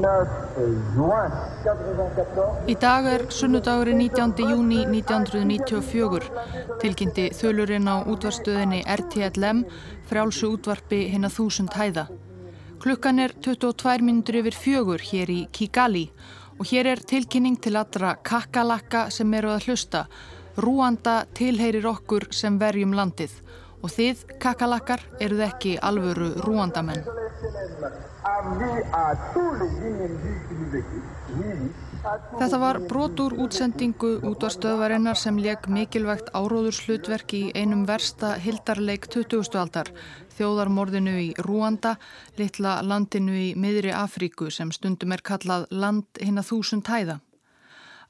Í dag er sunnudagurinn 19. júni 1994 tilkynnti þölurinn á útvarstöðinni RTLM frjálsu útvarpi hinn að þúsund hæða. Klukkan er 22 minnur yfir fjögur hér í Kigali og hér er tilkynning til allra kakkalakka sem eru að hlusta. Rúanda tilheyrir okkur sem verjum landið og þið kakalakkar eruð ekki alvöru rúandamenn. Þetta var brotur útsendingu útvarstöðvarinnar sem leg mikilvægt áróðurslutverk í einum versta hildarleik 20. aldar, þjóðarmorðinu í Rúanda, litla landinu í miðri Afríku sem stundum er kallað land hinn að þúsund hæða.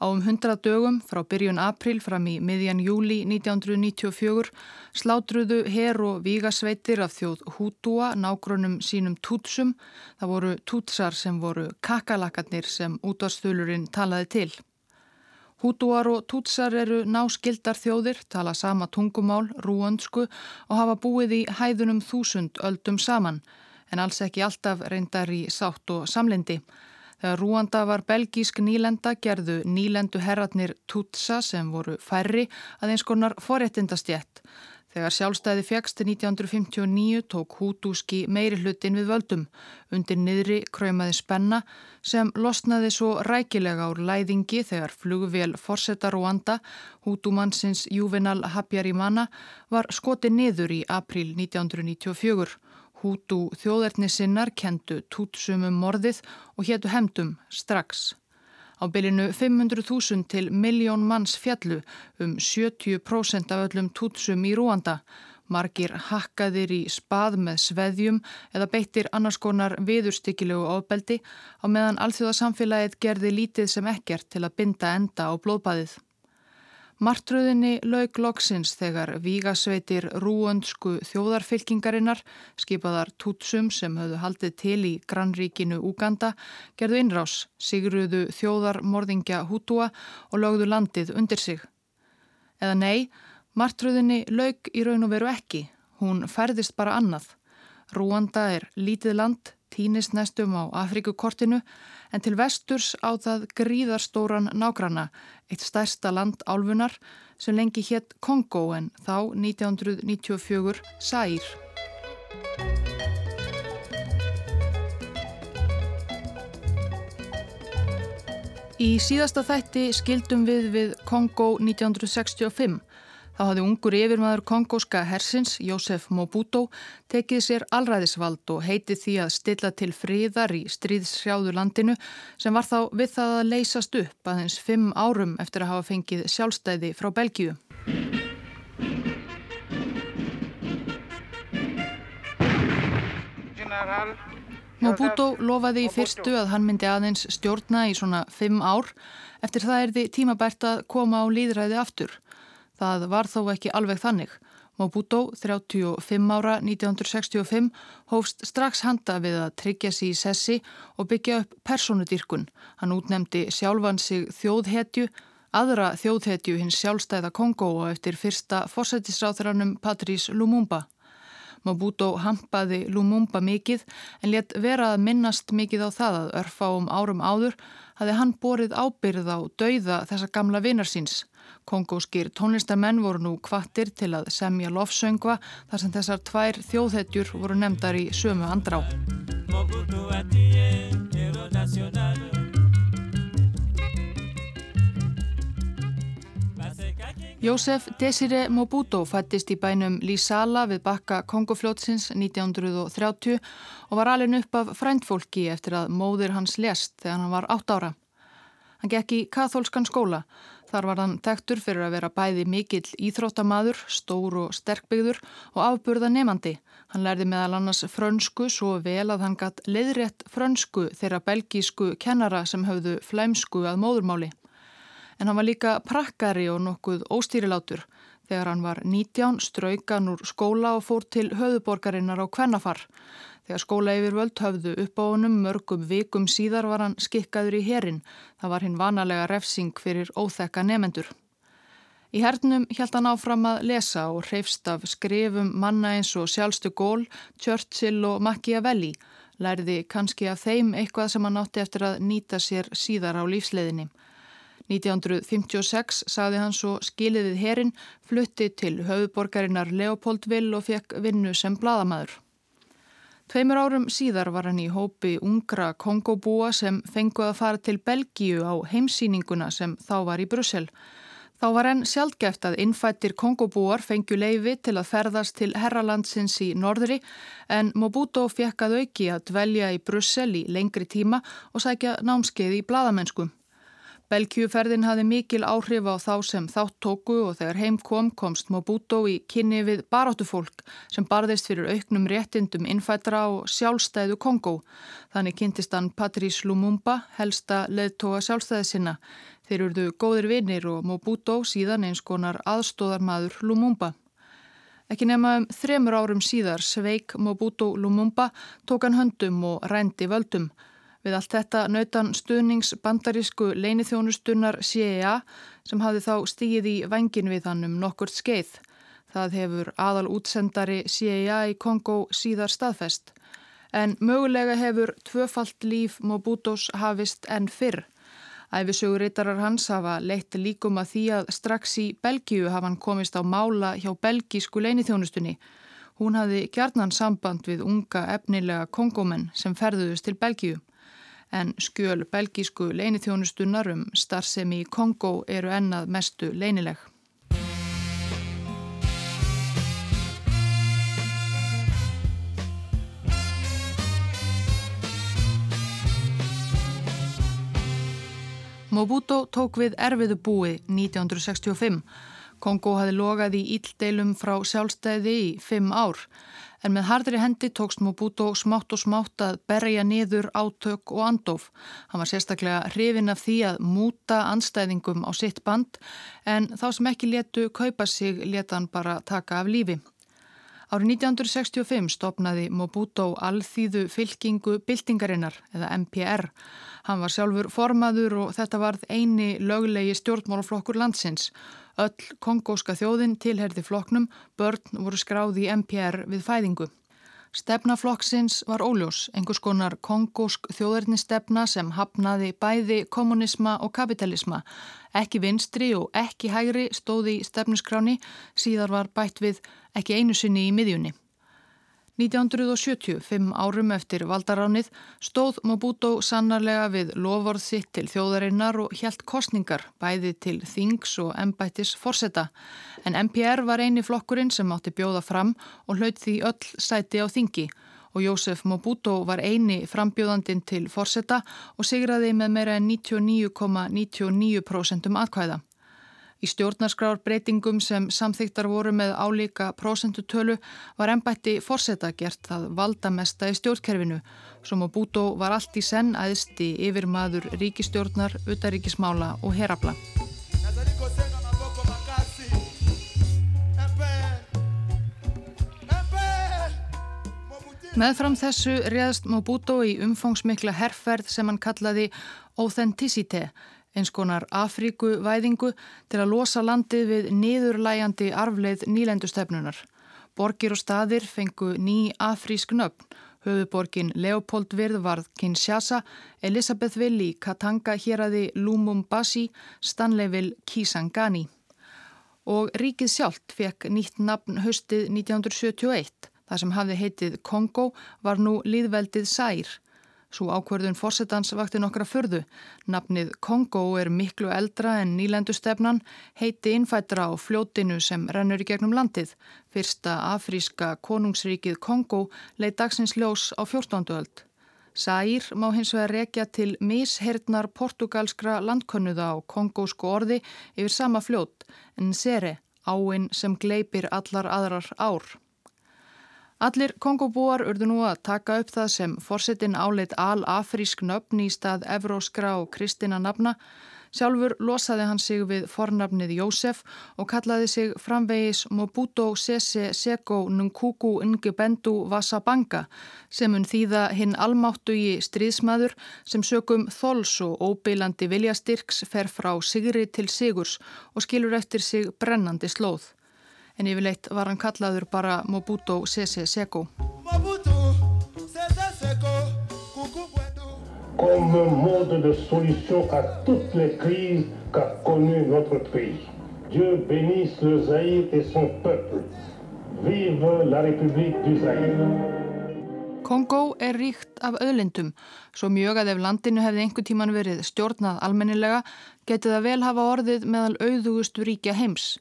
Á um 100 dögum frá byrjun april fram í miðjan júli 1994 slátruðu her og vígasveitir af þjóð Hútúa nágrunum sínum tútsum. Það voru tútsar sem voru kakalakarnir sem útvarsþulurinn talaði til. Hútúar og tútsar eru náskildar þjóðir, tala sama tungumál, rúöndsku og hafa búið í hæðunum þúsund öldum saman en alls ekki alltaf reyndar í sátt og samlindi. Þegar Rúanda var belgísk nýlenda gerðu nýlendu herratnir Tutsa sem voru færri að eins konar forréttindastjett. Þegar sjálfstæði fjækst 1959 tók hútúski meiri hlutin við völdum. Undir niðri kröymaði spenna sem losnaði svo rækilega úr læðingi þegar flugvél Forsetta Rúanda, hútúmannsins Juvenal Habyarimana, var skoti niður í april 1994. Hútu þjóðernisinnar kentu tútsumum morðið og héttu hemdum strax. Á bylinu 500.000 til miljón manns fjallu um 70% af öllum tútsum í Rúanda. Margir hakkaðir í spað með sveðjum eða beittir annars konar viðurstykkilegu ofbeldi á meðan alþjóðasamfélagið gerði lítið sem ekkert til að binda enda á blóðbæðið. Martröðinni laug loksins þegar vígasveitir rúöndsku þjóðarfylkingarinnar, skipaðar tútsum sem höfðu haldið til í grannríkinu Úganda, gerðu innrás, sigruðu þjóðarmorðingja hútúa og lögðu landið undir sig. Eða nei, martröðinni laug í raun og veru ekki, hún færðist bara annað. Rúanda er lítið land, týnist næstum á Afrikukortinu, en til vesturs á það gríðarstóran nágranna, eitt stærsta land álfunar sem lengi hétt Kongo en þá 1994 Sær. Í síðasta þætti skildum við við Kongo 1965 Þá hafði ungur yfirmaður kongóska hersins, Jósef Mobuto, tekið sér alræðisvald og heitið því að stilla til fríðar í stríðsjáðu landinu sem var þá við það að leysast upp aðeins fimm árum eftir að hafa fengið sjálfstæði frá Belgíu. Mobuto lofaði í fyrstu að hann myndi aðeins stjórna í svona fimm ár eftir það er því tímabært að koma á líðræði aftur. Það var þó ekki alveg þannig. Mobuto, 35 ára 1965, hófst strax handa við að tryggja sér í sessi og byggja upp personudýrkun. Hann útnemdi sjálfan sig þjóðhetju, aðra þjóðhetju hins sjálfstæða Kongo og eftir fyrsta fórsættisráþranum Patrís Lumumba. Mobuto hampaði Lumumba mikið en let vera að minnast mikið á það að örfa um árum áður hafi hann borið ábyrð á dauða þessa gamla vinar síns. Kongóskir tónlistamenn voru nú kvattir til að semja lofsöngva þar sem þessar tvær þjóðhetjur voru nefndar í sömu andrá. Jósef Desire Mobuto fættist í bænum Lísala við bakka Kongofljótsins 1930 og var alveg upp af frændfólki eftir að móðir hans lest þegar hann var 8 ára. Hann gekk í kathólskan skóla Þar var hann tektur fyrir að vera bæði mikill íþróttamaður, stór og sterkbyggður og afburða nefandi. Hann lærði meðal annars frönsku svo vel að hann gatt leiðrétt frönsku þeirra belgísku kennara sem höfðu flæmsku að móðurmáli. En hann var líka prakkari og nokkuð óstýrilátur. Þegar hann var 19 straukan úr skóla og fór til höfuborgarinnar á Kvennafar. Þegar skóla yfir völd höfðu upp á honum mörgum vikum síðar var hann skikkaður í herin. Það var hinn vanalega refsing fyrir óþekka nefendur. Í hernum held hann áfram að lesa og hreifst af skrifum manna eins og sjálfstu Gól, Churchill og Machiavelli, lærði kannski af þeim eitthvað sem hann átti eftir að nýta sér síðar á lífsleðinni. 1956 sagði hann svo skilið við herin, flutti til höfuborgarinnar Leopoldville og fekk vinnu sem bladamæður. Tveimur árum síðar var hann í hópi ungra kongobúa sem fenguð að fara til Belgíu á heimsýninguna sem þá var í Brussel. Þá var enn sjálfgeft að innfættir kongobúar fengju leifi til að ferðast til herralandsins í norðri en Mobuto fekk að auki að dvelja í Brussel í lengri tíma og sækja námskeið í bladamennsku. Belgiuferðin hafði mikil áhrif á þá sem þátt tóku og þegar heim kom komst Mobuto í kynni við baráttufólk sem barðist fyrir auknum réttindum innfættra og sjálfstæðu Kongo. Þannig kynntist hann Patrice Lumumba, helsta leðtoga sjálfstæði sinna. Þeir eruðu góðir vinnir og Mobuto síðan eins konar aðstóðarmadur Lumumba. Ekki nema um þremur árum síðar sveik Mobuto Lumumba, tók hann höndum og rændi völdum. Við allt þetta nautan stuðnings bandarísku leinithjónustunnar CIA sem hafði þá stíð í vengin við hann um nokkurt skeið. Það hefur aðal útsendari CIA í Kongo síðar staðfest. En mögulega hefur tvöfalt líf Mobutos hafist enn fyrr. Æfisöguritarar hans hafa leitt líkum að því að strax í Belgíu hafa hann komist á mála hjá belgísku leinithjónustunni. Hún hafði kjarnan samband við unga efnilega kongómenn sem ferðuðust til Belgíu en skjöl belgísku leinithjónustunnar um starfsemi í Kongo eru ennað mestu leinileg. Mobuto tók við erfiðu búi 1965. Kongo hafi logað í íldeilum frá sjálfstæði í fimm ár en með hardri hendi tókst Mobuto smátt og smátt að berja niður átök og andof. Hann var sérstaklega hrifin af því að múta anstæðingum á sitt band en þá sem ekki letu kaupa sig leta hann bara taka af lífi. Árið 1965 stopnaði Mobuto alþýðu fylkingu byltingarinnar eða MPR. Hann var sjálfur formaður og þetta varð eini löglegi stjórnmálaflokkur landsins Öll kongóska þjóðin tilherði floknum, börn voru skráði í MPR við fæðingu. Stefnaflokksins var óljós, einhvers konar kongósk þjóðarnistefna sem hafnaði bæði kommunisma og kapitalisma. Ekki vinstri og ekki hægri stóði í stefnuskráni, síðar var bætt við ekki einu sinni í miðjunni. 1970, fimm árum eftir valdaránið, stóð Mobuto sannarlega við lovorð sitt til þjóðarinnar og helt kostningar, bæði til Þings og Embættis Forsetta. En MPR var eini flokkurinn sem átti bjóða fram og hlaut því öll sæti á Þingi og Jósef Mobuto var eini frambjóðandin til Forsetta og sigraði með meira en 99,99% ,99 um atkvæða. Í stjórnarskrárbreytingum sem samþyktar voru með álíka prósentutölu var ennbætti fórseta gert það valdamesta í stjórnkerfinu sem á bútó var allt í senn aðsti yfir maður ríkistjórnar, utaríkismála og herabla. Meðfram þessu réðst Mobuto í umfangsmikla herrferð sem hann kallaði Authenticité eins konar Afríkuvæðingu til að losa landið við niðurlæjandi arfleið nýlendustefnunar. Borgir og staðir fengu ný afrísk nöfn. Höfuborgin Leopoldvirð varð Kinshasa, Elisabethville í Katanga hér aði Lumumbasi, Stanleyville Kisangani. Og ríkið sjálft fekk nýtt nafn höstið 1971. Það sem hafði heitið Kongo var nú liðveldið Sær. Svo ákverðun fórsetans vakti nokkra förðu. Nafnið Kongo er miklu eldra en nýlendustefnan, heiti innfættra á fljótinu sem rennur í gegnum landið. Fyrsta afríska konungsríkið Kongo leið dagsins ljós á 14. öld. Sær má hins vegar rekja til mishertnar portugalskra landkönnuða á kongósku orði yfir sama fljót en sere, áinn sem gleipir allar aðrar ár. Allir kongobúar urðu nú að taka upp það sem forsetin áleitt al-afrísk nöfn í stað evróskra og kristina nafna Sjálfur losaði hann sig við fornafnið Jósef og kallaði sig framvegis Mobuto Sese Seko Nunkuku Ngibendu Vasabanga sem hún þýða hinn almáttu í stríðsmaður sem sökum þols og óbeilandi viljastyrks fer frá sigri til sigurs og skilur eftir sig brennandi slóð. En yfirleitt var hann kallaður bara Mobuto Sese Seko. Mobuto Sese Seko comme mode de solution à toutes les crises qu'a connu notre pays. Dieu bénisse le Zaïre et son peuple. Vive la République du Zaïre. Kongo er ríkt af öðlindum, svo mjög að ef landinu hefði einhver tíman verið stjórnað almennilega, getið það vel hafa orðið meðal auðugustu ríkja heims.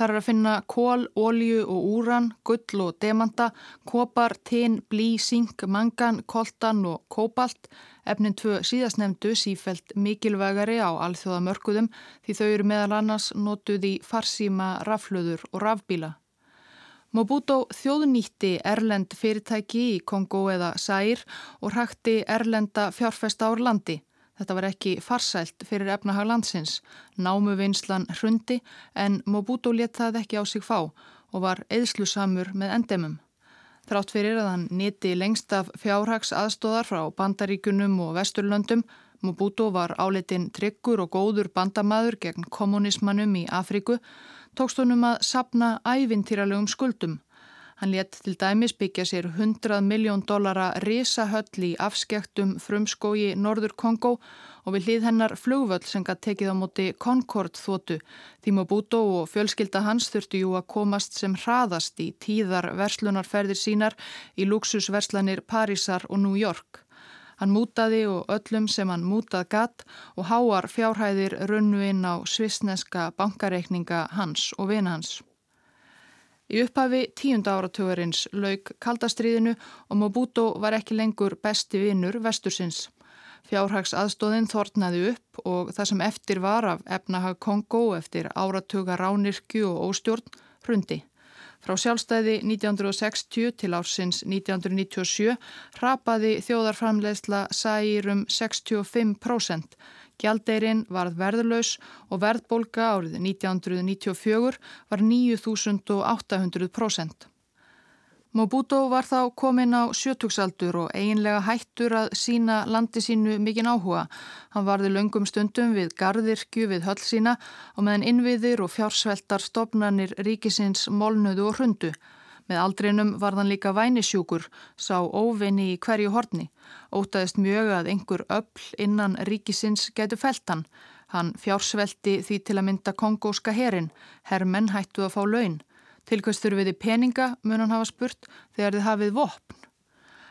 Það er að finna kól, ólju og úran, gull og demanta, kopar, tin, blí, sink, mangan, koltan og kópalt. Efnin tvö síðastnefndu sífælt mikilvægari á alþjóða mörguðum því þau eru meðal annars notuð í farsíma, raflöður og rafbíla. Mobuto þjóðnýtti Erlend fyrirtæki í Kongo eða Sær og hrakti Erlenda fjárfesta ár landi. Þetta var ekki farsælt fyrir efnahag landsins. Námuvinslan hrundi en Mobuto let það ekki á sig fá og var eðslusamur með endemum. Þrátt fyrir að hann niti lengst af fjárhags aðstóðar frá bandaríkunum og vesturlöndum, Mobuto var áletinn tryggur og góður bandamaður gegn kommunismannum í Afriku, tókst honum að sapna ævintýralegum skuldum. Hann létt til dæmis byggja sér 100 miljón dollara risahöll í afskektum frumskói Norður Kongo og við hlið hennar flugvöll sem gætt tekið á móti Concord þótu. Þíma Bútó og fjölskylda hans þurftu jú að komast sem hraðast í tíðar verslunarferðir sínar í luxusverslanir Parísar og New York. Hann mútaði og öllum sem hann mútað gatt og háar fjárhæðir runnu inn á svisneska bankareikninga hans og vina hans. Í upphafi tíunda áratugurins lauk kaldastriðinu og Mobuto var ekki lengur besti vinnur vestursins. Fjárhags aðstóðin þortnaði upp og það sem eftir var af efnahag Kongo eftir áratuga ránirkju og óstjórn hrundi. Frá sjálfstæði 1960 til ársins 1997 rapaði þjóðarframlegsla særum 65%. Gjaldeirinn varð verðlaus og verðbólka árið 1994 var 9800%. Mobuto var þá komin á sjötugsaldur og eiginlega hættur að sína landi sínu mikinn áhuga. Hann varði löngum stundum við gardirkju við höll sína og meðan innviðir og fjársveltar stopnarnir ríkisins molnuðu og hrundu. Með aldrinum var þann líka vænisjúkur, sá óvinni í hverju horni. Ótaðist mjög að einhver öll innan ríkisins getur felt hann. Fjársvelti því til að mynda kongóska herin. Hermenn hættu að fá laun. Tilkvæmstur við í peninga mun hann hafa spurt þegar þið hafið vopn.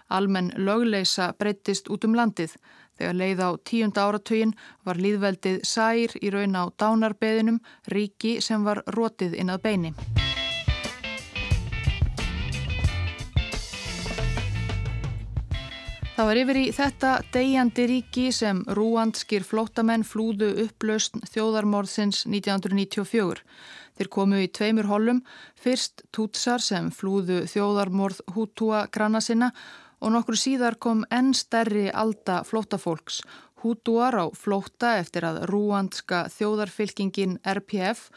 Almenn lögleisa breyttist út um landið. Þegar leið á tíunda áratögin var líðveldið sær í raun á dánarbeðinum, ríki sem var rótið inn að beini. Það var yfir í þetta degjandi ríki sem rúandskir flótamenn flúðu upplaust þjóðarmorðsins 1994. Þeir komu í tveimur hollum, fyrst tútsar sem flúðu þjóðarmorð hútúa granna sinna og nokkur síðar kom enn stærri alda flótafólks. Hútúar á flóta eftir að rúandska þjóðarfylkingin RPF,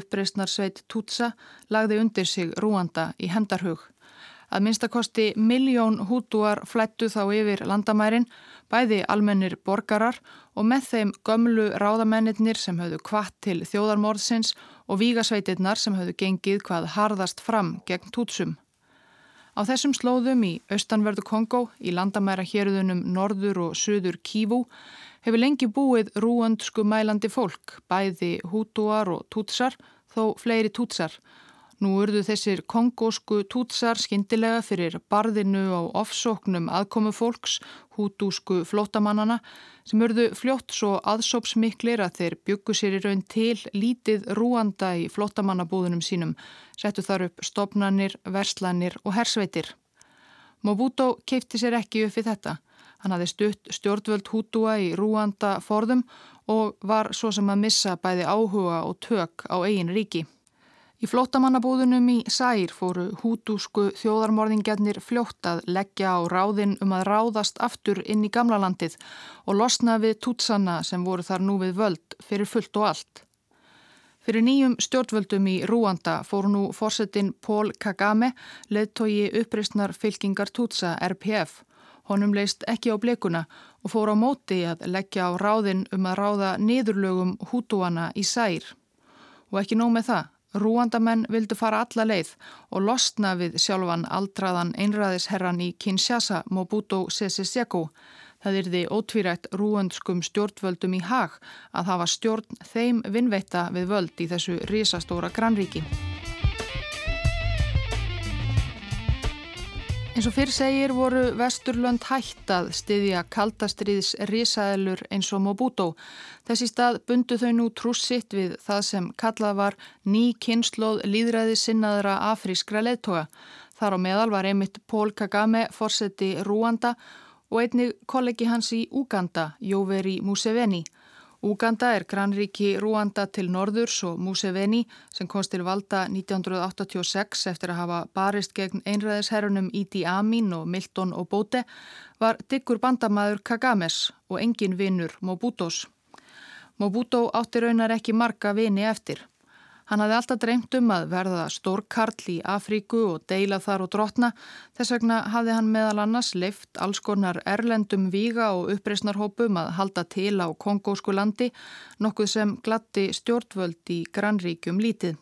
uppreysnarsveit tútsa, lagði undir sig rúanda í hendarhug. Að minnstakosti miljón hútúar flættu þá yfir landamærin, bæði almennir borgarar og með þeim gömlu ráðamennir sem höfðu kvart til þjóðarmorðsins og vígasveitirnar sem höfðu gengið hvað harðast fram gegn tútsum. Á þessum slóðum í austanverðu Kongo, í landamæra hérðunum norður og söður Kívu, hefur lengi búið rúandsku mælandi fólk, bæði hútúar og tútsar, þó fleiri tútsar, Nú urðu þessir kongósku tútsar skindilega fyrir barðinu á ofsóknum aðkomu fólks, hútúsku flótamannana, sem urðu fljótt svo aðsópsmiklir að þeir byggu sér í raun til lítið rúanda í flótamannabúðunum sínum, settu þar upp stopnannir, verslanir og hersveitir. Mobuto keipti sér ekki upp við þetta. Hann hafði stutt stjórnvöld hútúa í rúanda forðum og var svo sem að missa bæði áhuga og tök á eigin ríki. Í flottamannabúðunum í Sær fóru húdúsku þjóðarmorðingjarnir fljótt að leggja á ráðin um að ráðast aftur inn í gamla landið og losna við tútsanna sem voru þar nú við völd fyrir fullt og allt. Fyrir nýjum stjórnvöldum í Rúanda fór nú fórsetin Pól Kagame leðtogi uppreysnar fylkingar tútsa RPF. Honum leist ekki á blekuna og fór á móti að leggja á ráðin um að ráða niðurlögum húdúana í Sær. Og ekki nóg með það. Rúandamenn vildu fara alla leið og losna við sjálfan aldraðan einræðisherran í Kinshasa, Mobuto Sese Seko. Það yrði ótvírætt rúandskum stjórnvöldum í hag að hafa stjórn þeim vinnveita við völd í þessu risastóra grannríki. Eins og fyrr segir voru Vesturlönd hættað stiðja kaldastriðs risaðelur eins og Mobuto. Þessi stað bundu þau nú trússitt við það sem kallað var ný kynnslóð líðræði sinnaðra afrískra leðtoga. Þar á meðal var einmitt Pól Kagame, forseti Rúanda og einnig kollegi hans í Uganda, Jóveri Museveni. Uganda er grannríki Rúanda til norðurs og Museveni sem komst til valda 1986 eftir að hafa barist gegn einræðisherrunum Idi Amin og Milton Obote var diggur bandamæður Kagames og engin vinnur Mobutos. Mobuto átti raunar ekki marga vini eftir. Hann hafði alltaf dreymt um að verða stórkarl í Afríku og deila þar og drotna. Þess vegna hafði hann meðal annars leift alls konar erlendum víga og uppreysnarhópum að halda til á kongósku landi, nokkuð sem glatti stjórnvöld í grannríkjum lítið.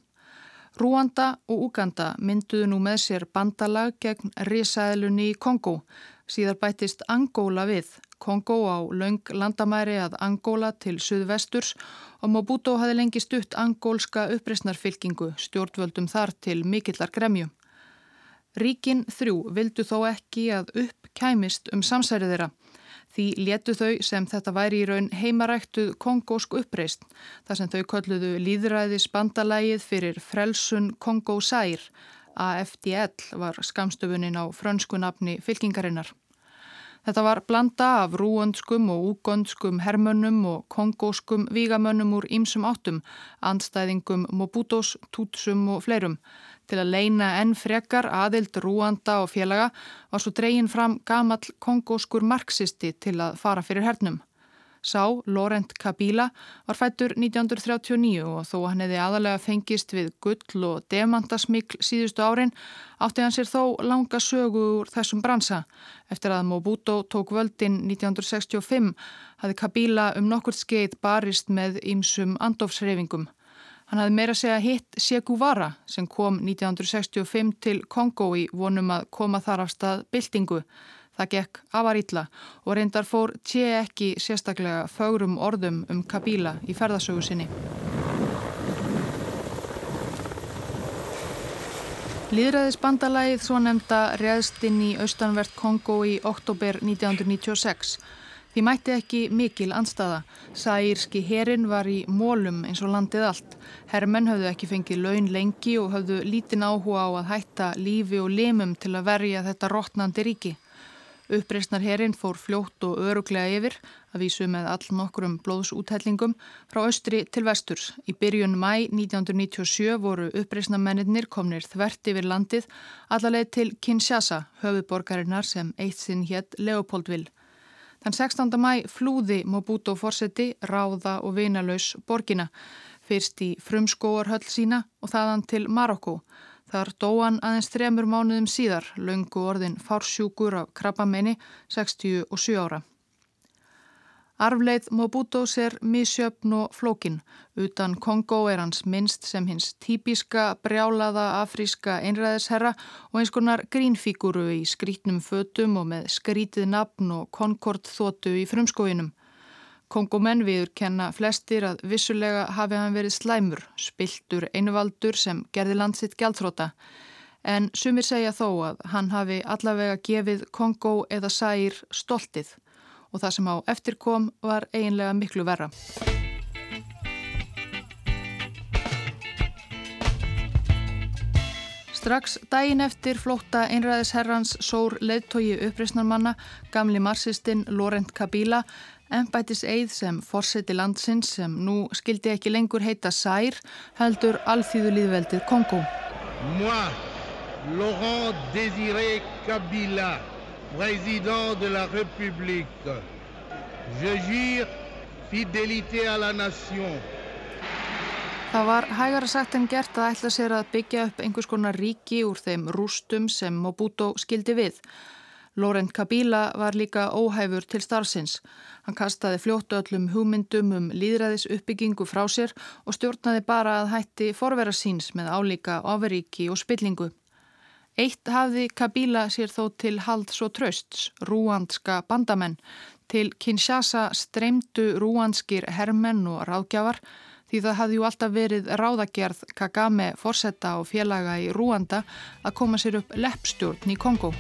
Rúanda og Uganda mynduðu nú með sér bandalag gegn risaðlunni í Kongó. Síðar bættist Angóla við, Kongó á laung landamæri að Angóla til suðvesturs og Mobuto hafi lengi stutt angólska uppreysnarfylkingu stjórnvöldum þar til mikillar gremju. Ríkin þrjú vildu þó ekki að upp kæmist um samsærið þeirra. Því létu þau sem þetta væri í raun heimaræktuð kongósk uppreist þar sem þau kolluðu líðræðis bandalægið fyrir frelsun Kongó Sær. AFDL var skamstöfunin á frönsku nafni fylkingarinnar. Þetta var blanda af rúöndskum og úgöndskum hermönnum og kongóskum vígamönnum úr ýmsum áttum, andstæðingum Mobutos, Tutsum og fleirum. Til að leina enn frekar aðild rúanda og félaga var svo dreyin fram gamall kongóskur marxisti til að fara fyrir hernum. Sá, Laurent Kabila, var fættur 1939 og þó hann hefði aðalega fengist við gull og demantasmikl síðustu árin átti hann sér þó langa sögu úr þessum bransa. Eftir að Mobuto tók völdin 1965 hafði Kabila um nokkur skeið barist með ýmsum andofsreifingum. Hann hafði meira segja hitt Che Guevara sem kom 1965 til Kongo í vonum að koma þar af stað byltingu. Það gekk afar ítla og reyndar fór tje ekki sérstaklega fögrum orðum um Kabila í ferðasögu sinni. Líðræðisbandalægið svo nefnda reðst inn í austanvert Kongo í oktober 1996. Því mætti ekki mikil anstaða. Sæirski herin var í mólum eins og landið allt. Hermenn höfðu ekki fengið laun lengi og höfðu lítin áhuga á að hætta lífi og limum til að verja þetta rótnandi ríki. Uppreysnarherin fór fljótt og öruglega yfir að vísu með all nokkrum blóðsúthellingum frá austri til vesturs. Í byrjun mæ 1997 voru uppreysnarmennir komnir þvert yfir landið allarleið til Kinshasa, höfuborgarinnar sem eitt sinn hétt Leopoldville. Þann 16. mæ flúði Mobuto Forseti, ráða og vinalaus borgina, fyrst í frumskóarhöll sína og þaðan til Marokko. Þar dóan aðeins þremur mánuðum síðar, laungu orðin fársjúkur af krabbamenni, 67 ára. Arfleith Mobutos er misjöfn og flókin. Utan Kongo er hans minnst sem hins típiska, brjálaða, afríska einræðisherra og eins konar grínfíguru í skrítnum fötum og með skrítið nafn og konkord þótu í frumskóinum. Kongomenn viður kenna flestir að vissulega hafi hann verið slæmur, spiltur einuvaldur sem gerði landsitt gjaldþróta. En sumir segja þó að hann hafi allavega gefið Kongo eða Sæir stoltið og það sem á eftirkom var eiginlega miklu verra. Strax dægin eftir flótta einræðisherrans sór leðtogi uppreysnarmanna, gamli marsistinn Laurent Kabila, Embætis eið sem forseti landsins sem nú skildi ekki lengur heita Sær heldur alþýðu líðveldið Kongo. Moi, Laurent Désiré Kabila, président de la République, je jure fidélité à la nation. Það var hægara sagt en gert að ætla sér að byggja upp einhvers konar ríki úr þeim rústum sem Mobuto skildi við. Laurent Kabila var líka óhæfur til starfsins. Hann kastaði fljóttu öllum hugmyndum um líðræðis uppbyggingu frá sér og stjórnaði bara að hætti forvera síns með álíka oferíki og spillingu. Eitt hafði Kabila sér þó til hald svo trösts, rúandska bandamenn. Til Kinshasa streymdu rúandskir hermenn og ráðgjafar því það hafði ju alltaf verið ráðagerð Kagame forsetta og félaga í Rúanda að koma sér upp leppstjórn í Kongo.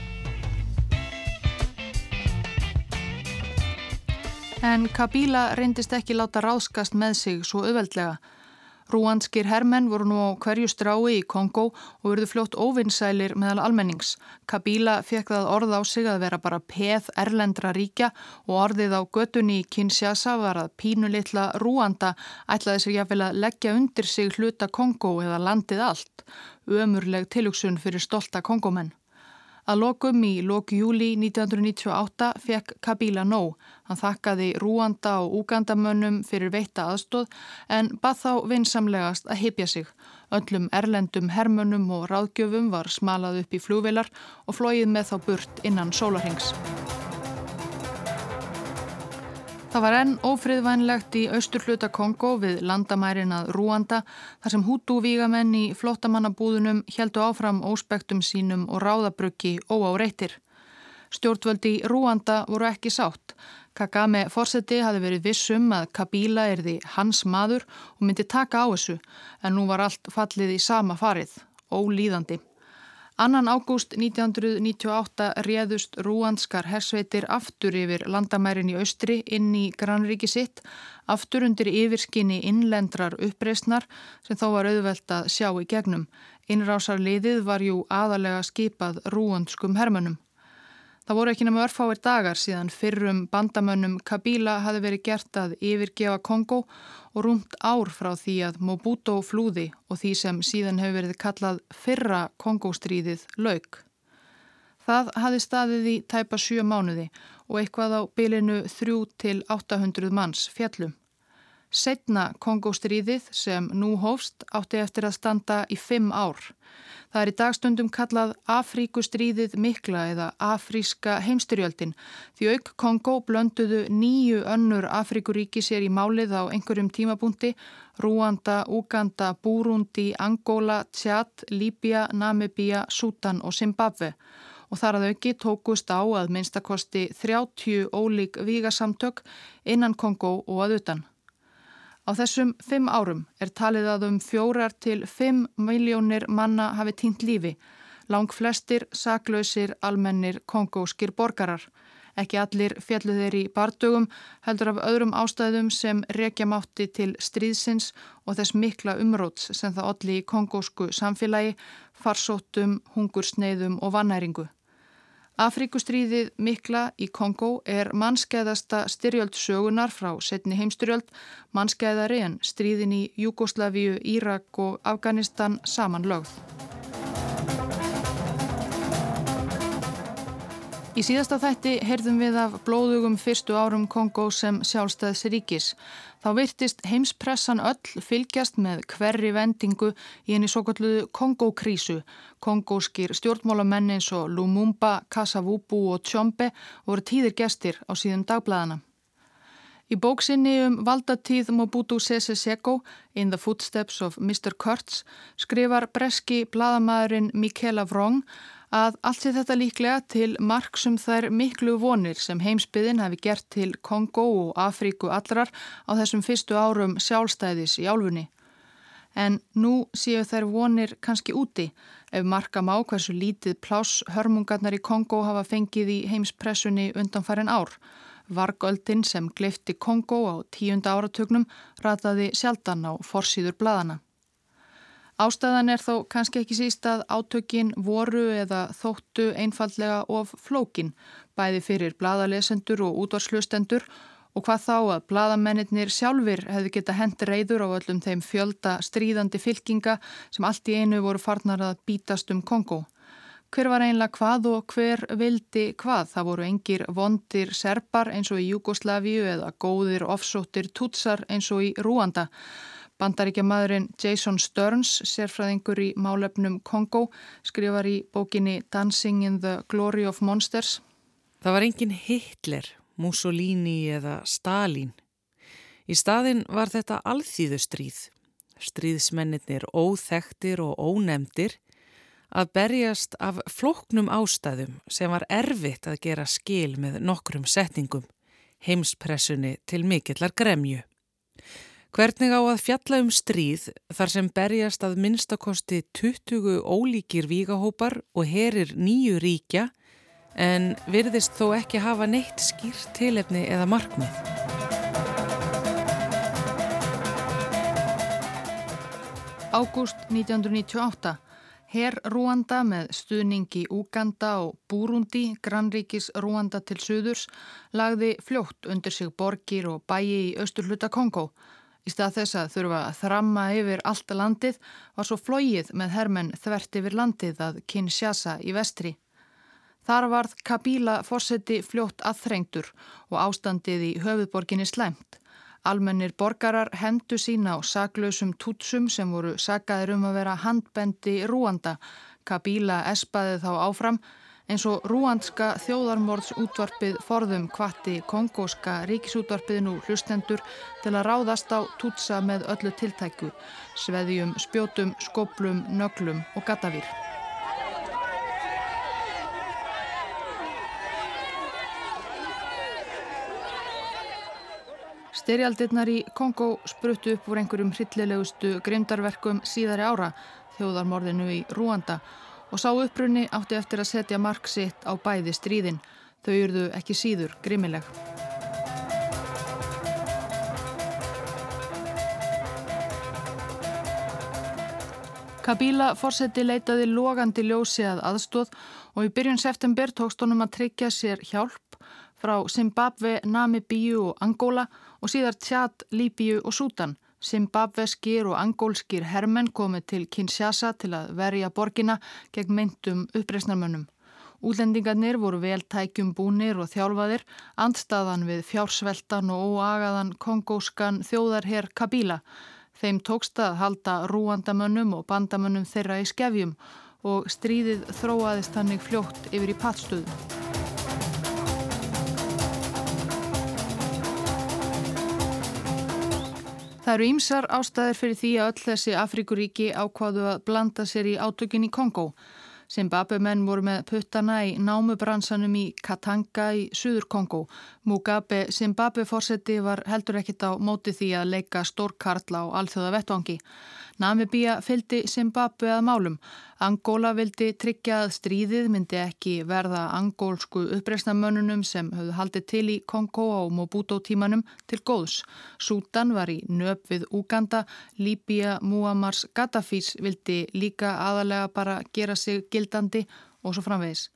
En Kabila reyndist ekki láta ráðskast með sig svo auðveldlega. Rúandskir hermenn voru nú á hverju strái í Kongo og verðu fljótt óvinnsælir meðal almennings. Kabila fekk það orð á sig að vera bara peð erlendra ríkja og orðið á götunni í Kinshasa var að pínulitla Rúanda ætlaði sig jáfnvel að leggja undir sig hluta Kongo eða landið allt. Ömurleg tilugsun fyrir stolta kongomenn. Að lokum í lok júli 1998 fekk Kabila nóg. Hann þakkaði Rúanda og Úgandamönnum fyrir veitta aðstóð en bað þá vinsamlegast að hypja sig. Öllum erlendum hermönnum og ráðgjöfum var smalað upp í flúvilar og flóið með þá burt innan sólarhengs. Það var enn ófriðvænlegt í austurhluta Kongo við landamærin að Rúanda þar sem hútúvígamenn í flottamannabúðunum heldu áfram óspektum sínum og ráðabruggi óáreittir. Stjórnvöldi í Rúanda voru ekki sátt. Kagame fórseti hafi verið vissum að Kabila er því hans maður og myndi taka á þessu en nú var allt fallið í sama farið, ólíðandi. Annan ágúst 1998 réðust rúandskar hersveitir aftur yfir landamærin í austri inn í grannríki sitt, aftur undir yfirskinni innlendrar uppreysnar sem þó var auðvelt að sjá í gegnum. Innrásarliðið var jú aðalega skipað rúandskum hermönum. Það voru ekki nema örfáir dagar síðan fyrrum bandamönnum Kabila hafi verið gert að yfirgefa Kongo og rúmt ár frá því að Mobuto flúði og því sem síðan hefur verið kallað fyrra Kongóstríðið lauk. Það hafi staðið í tæpa sjö mánuði og eitthvað á bylinu 3 til 800 manns fjallum. Setna Kongóstríðið sem nú hófst átti eftir að standa í fimm ár. Það er í dagstundum kallað Afríkustríðið mikla eða Afríska heimstyrjöldin því auk Kongo blönduðu nýju önnur Afríkuríki sér í málið á einhverjum tímabúndi Rúanda, Uganda, Búrundi, Angola, Tjad, Líbia, Namibia, Sútan og Zimbabwe og þar að auki tókust á að minnstakosti 30 ólík vígasamtök innan Kongo og að utan. Á þessum fimm árum er talið að um fjórar til fimm miljónir manna hafi týnt lífi, lang flestir, saklausir, almennir, kongóskir borgarar. Ekki allir fjallu þeir í bardugum, heldur af öðrum ástæðum sem rekja mátti til stríðsins og þess mikla umróts sem það olli í kongósku samfélagi, farsóttum, hungursneiðum og vannæringu. Afrikustríðið mikla í Kongo er mannskæðasta styrjöld sögunar frá setni heimstyrjöld, mannskæðari en stríðin í Júgoslavíu, Írak og Afganistan samanlögð. Í síðasta þætti heyrðum við af blóðugum fyrstu árum Kongo sem sjálfstæðs ríkis. Þá virtist heimspressan öll fylgjast með hverri vendingu í henni svo kalluðu Kongo-krísu. Kongóskir stjórnmálamenn eins og Lumumba, Kasavubu og Tjombe voru tíðir gestir á síðan dagblæðana. Í bóksinni um valdatíð Mobutu Sese Seko, In the Footsteps of Mr. Kurtz, skrifar breski bladamæðurinn Michaela Vrong að allt sé þetta líklega til marksum þær miklu vonir sem heimsbyðin hafi gert til Kongo og Afríku allrar á þessum fyrstu árum sjálfstæðis í álfunni. En nú séu þær vonir kannski úti ef marka má hversu lítið pláss hörmungarnar í Kongo hafa fengið í heimspressunni undanfærin ár. Vargöldin sem gleifti Kongo á tíunda áratögnum rataði sjaldan á forsýður bladana. Ástæðan er þó kannski ekki síst að átökin voru eða þóttu einfallega of flókin, bæði fyrir bladalesendur og útvarslustendur Og hvað þá að bladamennir sjálfur hefðu geta hendi reyður á öllum þeim fjölda stríðandi fylkinga sem allt í einu voru farnar að bítast um Kongo. Hver var einlega hvað og hver vildi hvað? Það voru engir vondir serpar eins og í Júgoslavíu eða góðir offsóttir tútsar eins og í Rúanda. Bandaríkja maðurinn Jason Stearns, sérfræðingur í málefnum Kongo, skrifar í bókinni Dancing in the Glory of Monsters. Það var engin Hitler, Mussolini eða Stalin. Í staðin var þetta alþýðustríð. Stríðsmennir óþektir og ónemdir að berjast af floknum ástæðum sem var erfitt að gera skil með nokkrum setningum, heimspressunni til mikillar gremju. Hvernig á að fjalla um stríð þar sem berjast að minnstakosti 20 ólíkir vígahópar og herir nýju ríkja en virðist þó ekki hafa neitt skýrt tilefni eða markmið. Ágúst 1998 Herr Rúanda með stuðningi Úganda og Búrundi, grannríkis Rúanda til suðurs, lagði fljótt undir sig borgir og bæi í austurluta Kongo. Í stað þess að þurfa að þramma yfir allt landið var svo flóið með hermenn þvert yfir landið að Kinshasa í vestri. Þar varð Kabila fórseti fljótt aðþrengtur og ástandið í höfuðborginni slæmt. Almennir borgarar hendu sína á saklausum tútsum sem voru sagaðir um að vera handbendi Rúanda. Kabíla espaði þá áfram eins og rúandska þjóðarmorðs útvarpið forðum kvatti kongóska ríkisútvarpið nú hlustendur til að ráðast á tútsa með öllu tiltæku, sveðjum, spjótum, skoplum, nöglum og gatavýr. Styrjaldirnar í Kongo spruttu upp úr einhverjum hryllilegustu grimdarverkum síðari ára, þjóðarmorðinu í Rúanda og sá upprunni átti eftir að setja mark sitt á bæði stríðin. Þau yrðu ekki síður grimmileg. Kabila fórseti leitaði logandi ljósi að aðstóð og í byrjun september tókst honum að tryggja sér hjálp frá Zimbabwe, Namibíu og Angola og síðar Tjad, Líbíu og Sútan. Zimbabveskir og angólskir hermenn komið til Kinshasa til að verja borgina gegn myndum uppreysnarmönnum. Úlendingarnir voru vel tækjum búnir og þjálfaðir, andstaðan við fjársveltan og óagaðan kongóskan þjóðarherr Kabila. Þeim tókst að halda rúandamönnum og bandamönnum þeirra í skefjum og stríðið þróaðist hannig fljótt yfir í pattstöðu. Það eru ýmsar ástæðir fyrir því að öll þessi Afrikuríki ákváðu að blanda sér í átökin í Kongo. Zimbabwe menn voru með puttana í námubransanum í Katanga í Suður Kongo. Mugabe Zimbabwe fórseti var heldur ekkit á móti því að leika stórkarla á alþjóða vettvangi. Namibíja fylgdi Zimbabwe að málum. Angóla vildi tryggja að stríðið myndi ekki verða angólsku uppreysnamönnunum sem höfðu haldið til í Kongo á Mobuto tímanum til góðs. Sútan var í nöp við Uganda, Líbíja Muammars Gaddafís vildi líka aðalega bara gera sig gildandi og svo framvegis.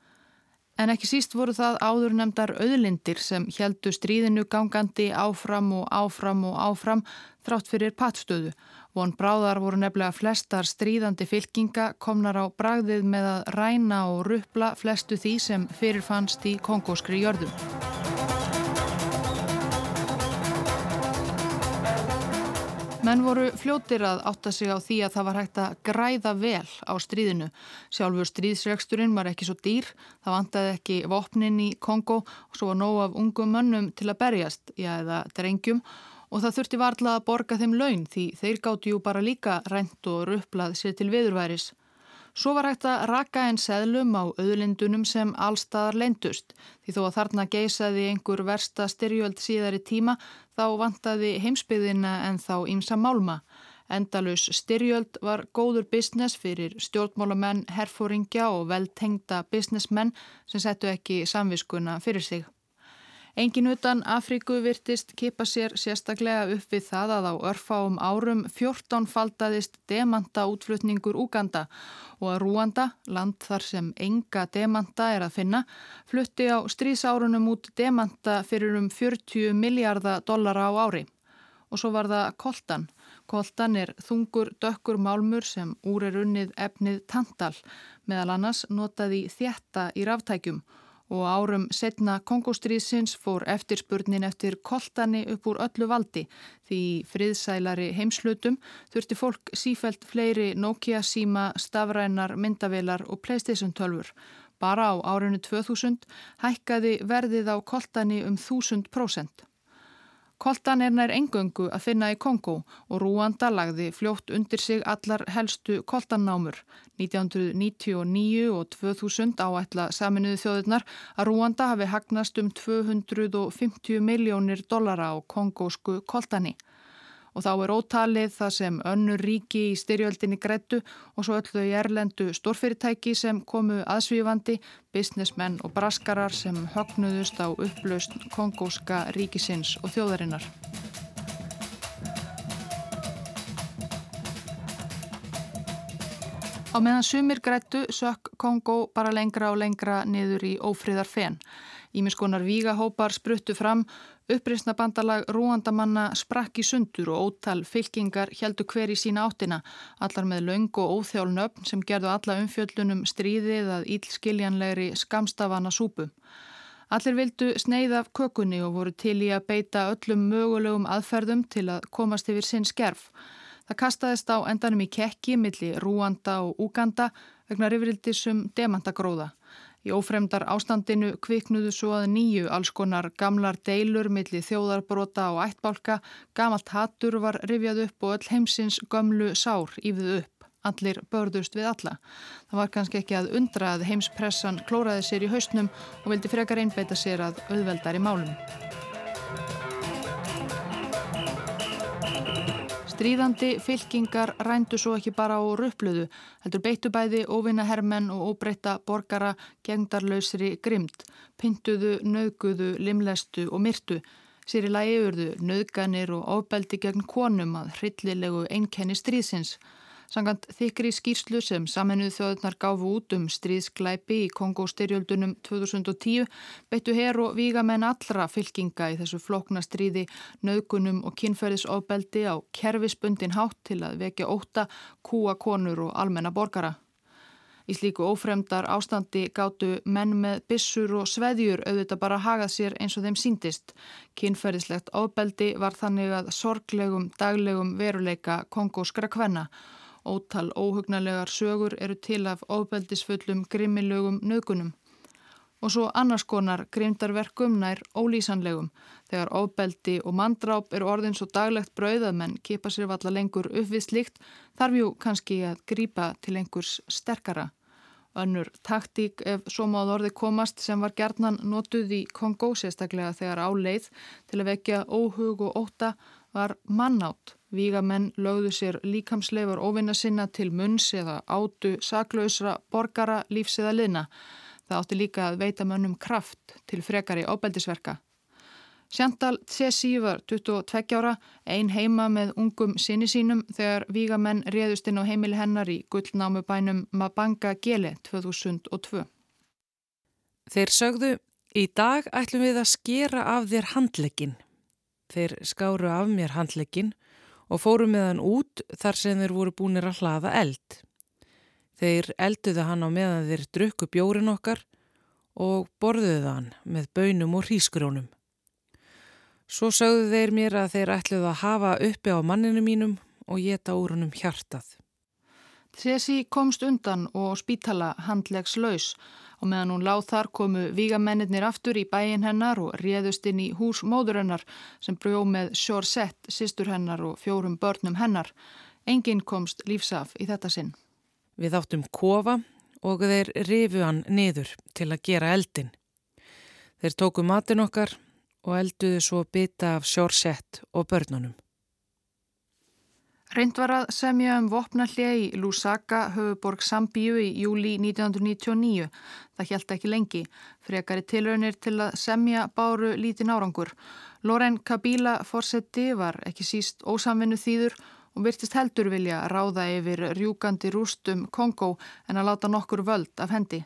En ekki síst voru það áður nefndar auðlindir sem heldu stríðinu gangandi áfram og áfram og áfram þrátt fyrir pattstöðu. Von bráðar voru nefnilega flestar stríðandi fylkinga komnar á bragðið með að ræna og ruppla flestu því sem fyrirfannst í kongóskri jörðum. Menn voru fljótir að átta sig á því að það var hægt að græða vel á stríðinu. Sjálfur stríðsregsturinn var ekki svo dýr, það vantaði ekki vopnin í Kongo og svo var nóg af ungum mönnum til að berjast, já eða drengjum og það þurfti varla að borga þeim laun því þeir gáttu jú bara líka rent og rupplað sér til viðurværis. Svo var hægt að raka einn seðlum á auðlindunum sem allstaðar leindust því þó að þarna geysaði einhver versta styrjöld síðari tíma þá vantaði heimsbyðina en þá ímsa málma. Endalus styrjöld var góður business fyrir stjórnmálamenn, herfóringja og veltengda businessmenn sem settu ekki samviskuna fyrir sig. Engin utan Afríku virtist kipa sér sérstaklega upp við það að á örfáum árum 14 faldaðist demanta útflutningur Úganda og að Rúanda, land þar sem enga demanta er að finna, flutti á strísárunum út demanta fyrir um 40 miljardar dollara á ári. Og svo var það koltan. Koltan er þungur dökkur málmur sem úr er unnið efnið tantal, meðal annars notaði þjætta í ráftækjum og árum setna Kongostriðsins fór eftirspurnin eftir koltani upp úr öllu valdi því friðsælari heimslutum þurfti fólk sífælt fleiri Nokia síma, stafrænar, myndavelar og Playstation 12. Bara á árinu 2000 hækkaði verðið á koltani um 1000%. Koltan er nær engöngu að finna í Kongo og Rúanda lagði fljótt undir sig allar helstu koltannámur. 1999 og 2000 áætla saminuðu þjóðurnar að Rúanda hafi hagnast um 250 miljónir dollara á kongósku koltani og þá er ótalið það sem önnur ríki í styrjöldinni grættu og svo öllu í erlendu stórfyrirtæki sem komu aðsvífandi, businessmenn og braskarar sem högnuðust á upplaust kongóska ríkisins og þjóðarinnar. Á meðan sumir grættu sökk Kongó bara lengra og lengra niður í ófríðar fenn. Ímiskonar vígahópar spruttu fram, uppreysna bandalag rúandamanna sprakk í sundur og ótal fylkingar heldu hver í sína áttina, allar með laung og óþjálnöfn sem gerðu alla umfjöllunum stríðið að ílskiljanlegri skamstafana súpu. Allir vildu sneið af kökunni og voru til í að beita öllum mögulegum aðferðum til að komast yfir sinn skerf. Það kastaðist á endanum í kekki millir Rúanda og Úganda vegna rifrildisum demantagróða. Í ófremdar ástandinu kviknuðu svo að nýju alls konar gamlar deilur millir þjóðarbrota og ættbálka, gamalt hattur var rifjað upp og öll heimsins gömlu sár ífið upp. Allir börðust við alla. Það var kannski ekki að undra að heimspressan klóraði sér í haustnum og vildi frekar einbeita sér að auðveldar í málum. Stríðandi fylkingar rændu svo ekki bara á röpluðu, heldur beittu bæði óvinna hermenn og óbreyta borgara gengdarlausri grimd, pintuðu, nauguðu, limlestu og myrtu, sér í lagi urðu nauganir og ofbeldi gegn konum að hryllilegu einkenni stríðsins. Sangant þykri skýrslu sem saminuð þjóðunar gáfu út um stríðsklæpi í Kongó-styrjöldunum 2010 beittu her og vígamenn allra fylkinga í þessu flokna stríði, naukunum og kynferðisofbeldi á kerfisbundin hátt til að vekja óta, kúa konur og almenna borgara. Í slíku ófremdar ástandi gáttu menn með bissur og sveðjur auðvitað bara hagað sér eins og þeim síndist. Kynferðislegt ofbeldi var þannig að sorglegum daglegum veruleika kongóskra kvenna Ótal óhugnarlegar sögur eru til af ofbeldisfullum grimmilögum nögunum. Og svo annars konar grimdarverkum nær ólýsanlegum. Þegar ofbeldi og mandráp eru orðin svo daglegt brauðað menn kipa sér valla lengur upp við slikt þarf jú kannski að grýpa til einhvers sterkara. Önnur taktík ef svo máð orði komast sem var gerðnan notuð í Kongo sérstaklega þegar áleið til að vekja óhug og óta var mannátt. Vígamenn lögðu sér líkamsleifar óvinna sinna til munns eða átu saklausra borgara lífs eða liðna. Það átti líka að veita mönnum kraft til frekari ábeldisverka. Sjantal Tsessi var 22 ára, ein heima með ungum sinni sínum þegar vígamenn réðust inn á heimili hennar í gullnámu bænum Mabanga Gele 2002. Þeir sögðu, í dag ætlum við að skera af þér handlegin. Þeir skáru af mér handlegin og fóru með hann út þar sem þeir voru búinir að hlaða eld. Þeir elduðu hann á meðan þeir drukku bjórin okkar og borðuðu hann með bönum og hrísgrónum. Svo sögðu þeir mér að þeir ætluðu að hafa uppi á manninu mínum og geta úr húnum hjartað. Þessi komst undan og spítala handlegs laus og meðan hún láð þar komu vígamennir aftur í bæin hennar og réðust inn í hús móður hennar sem brjó með Sjórsett, sýstur hennar og fjórum börnum hennar. Engin komst lífsaf í þetta sinn. Við áttum kofa og þeir rifu hann niður til að gera eldin. Þeir tóku matin okkar og elduðu svo bytta af Sjórsett og börnunum. Reynd var að semja um vopnallið í Lusaka, höfuborg Sambíu í júli 1999. Það hjælta ekki lengi. Frekari tilraunir til að semja báru lítinn árangur. Loren Kabila fórseti var ekki síst ósamvinnu þýður og virtist heldur vilja ráða yfir rjúkandi rústum Kongo en að láta nokkur völd af hendi.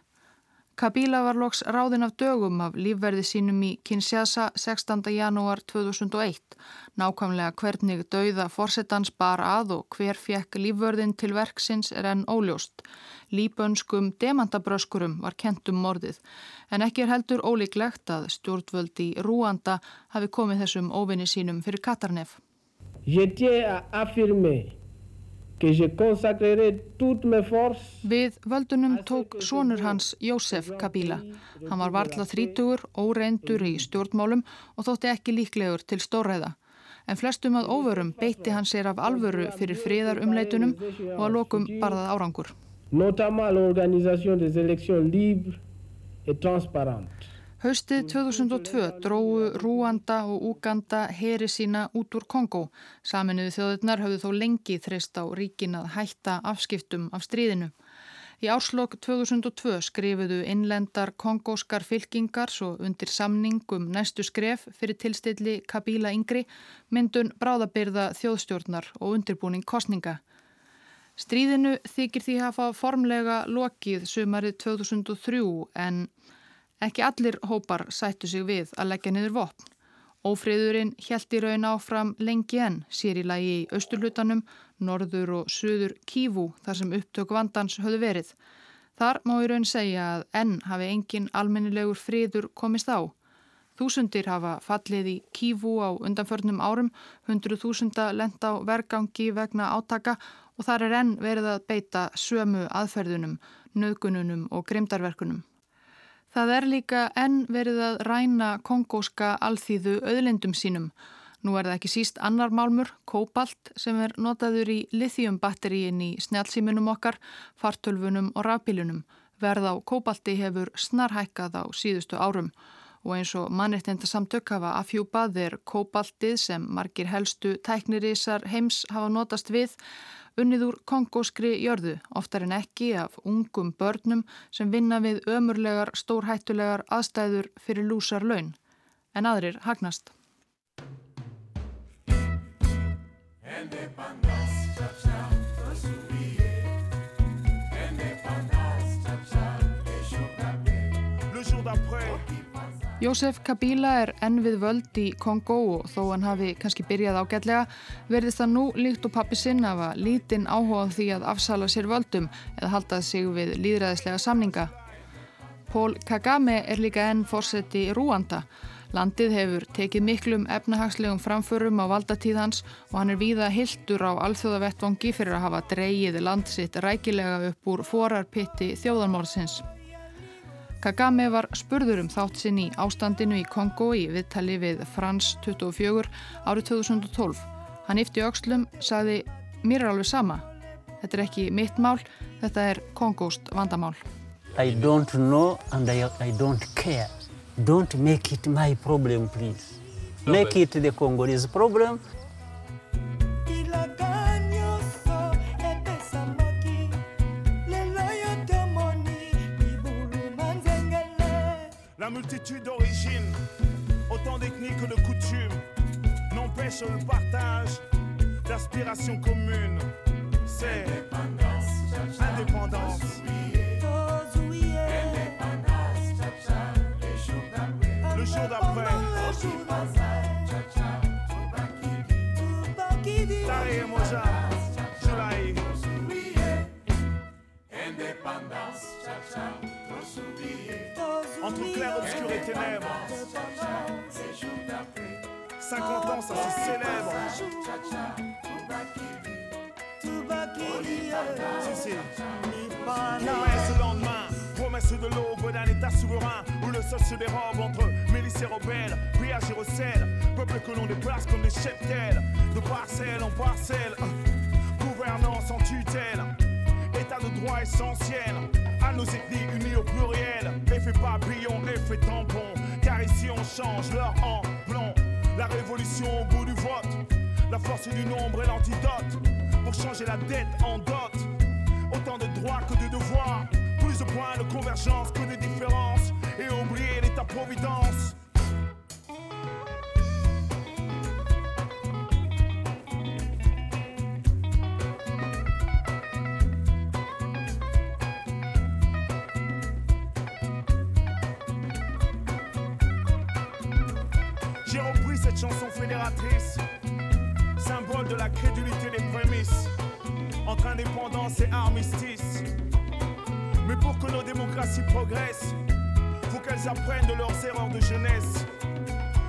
Kabila var loks ráðin af dögum af lífverði sínum í Kinshasa 16. janúar 2001. Nákvæmlega hvernig dauða fórsetans bar að og hver fekk lífverðin til verksins er enn óljóst. Líbönskum demantabröskurum var kentum morðið en ekki er heldur ólíklegt að stjórnvöldi Rúanda hafi komið þessum óvinni sínum fyrir Katarnef. Ég tiens að affirma Við völdunum tók sonur hans Jósef Kabila. Hann var varðla þrítugur, óreindur í stjórnmálum og þótti ekki líklegur til stórræða. En flestum að óvörum beitti hann sér af alvöru fyrir friðarumleitunum og að lokum barðað árangur. Notamment l'organisation des élections libres et transparentes. Haustið 2002 dróðu Rúanda og Úganda heri sína út úr Kongo. Saminuðu þjóðurnar hafðu þó lengi þreist á ríkin að hætta afskiptum af stríðinu. Í árslokk 2002 skrifuðu innlendar kongóskar fylkingar svo undir samningum næstu skref fyrir tilstilli Kabila Yngri myndun bráðabyrða þjóðstjórnar og undirbúning kostninga. Stríðinu þykir því hafa formlega lokið sumarið 2003 en Ekki allir hópar sættu sig við að leggja niður vopn. Ófriðurinn hjælt í raun áfram lengi enn, sér í lagi í austurlutanum, norður og söður kífú þar sem upptök vandans höfðu verið. Þar má í raun segja að enn hafi engin almennilegur friður komist á. Þúsundir hafa fallið í kífú á undanförnum árum, hundru þúsunda lend á vergangi vegna átaka og þar er enn verið að beita sömu aðferðunum, nöðgununum og grimdarverkunum. Það er líka enn verið að ræna kongóska alþýðu auðlindum sínum. Nú er það ekki síst annar málmur, kópalt, sem er notaður í lithiumbatteríin í snjálfsíminum okkar, fartölfunum og rafbílunum. Verð á kópalti hefur snarhækkað á síðustu árum og eins og mannreitnenda samtök hafa afhjúpað er kópaltið sem margir helstu tæknirísar heims hafa notast við unnið úr kongóskri jörðu, oftar en ekki af ungum börnum sem vinna við ömurlegar, stórhættulegar aðstæður fyrir lúsar laun, en aðrir hagnast. Jour d'après Jósef Kabila er enn við völd í Kongo og þó hann hafi kannski byrjað ágætlega verðist það nú líkt og pappi sinn af að lítinn áhuga því að afsala sér völdum eða haldað sig við líðræðislega samninga. Pól Kagame er líka enn fórseti í Rúanda. Landið hefur tekið miklum efnahagslegum framförum á valdatíð hans og hann er víða hildur á alþjóðavettvangi fyrir að hafa dreyið landsitt rækilega upp úr forarpitti þjóðanmórsins. Kagame var spurður um þátt sinn í ástandinu í Kongo í viðtali við Frans 24 árið 2012. Hann yfti aukslum, sagði mér er alveg sama. Þetta er ekki mitt mál, þetta er Kongóst vandamál. I don't know and I, I don't care. Don't make it my problem please. Make it the Congolese problem La multitude d'origines, autant d'ethnies que de coutumes, n'empêche le partage d'aspirations communes. C'est indépendance. Le jour d'après. Tari et Indépendance, entre clair-obscur et ténèbres. 50 ans, ça se célèbre. Si, si. Promesse le lendemain, promesse de l'aube d'un état souverain où le sol se dérobe entre milices et rebelles, puis à Gyrocèle, peuple que l'on déplace comme des cheptels, de parcelle en parcelle, gouvernance en tutelle, état de droit essentiel à nos ethnies unies au pluriel. Effet papillon, effet tampon. Car ici on change leur en blanc. La révolution au bout du vote. La force du nombre est l'antidote. pour changer la dette en dot. Autant de droits que de devoirs, plus de points de convergence que de différences, et oublier l'état-providence. Cette chanson fédératrice, symbole de la crédulité des prémices, entre indépendance et armistice. Mais pour que nos démocraties progressent, faut qu'elles apprennent de leurs erreurs de jeunesse.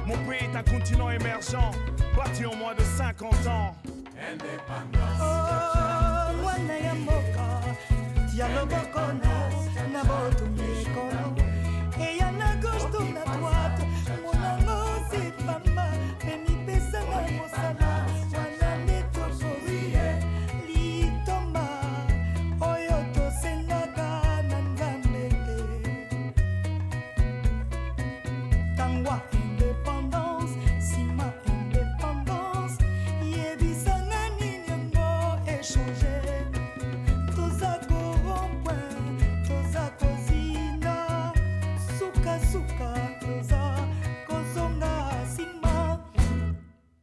Mon pays est un continent émergent, bâti en moins de 50 ans. Oh,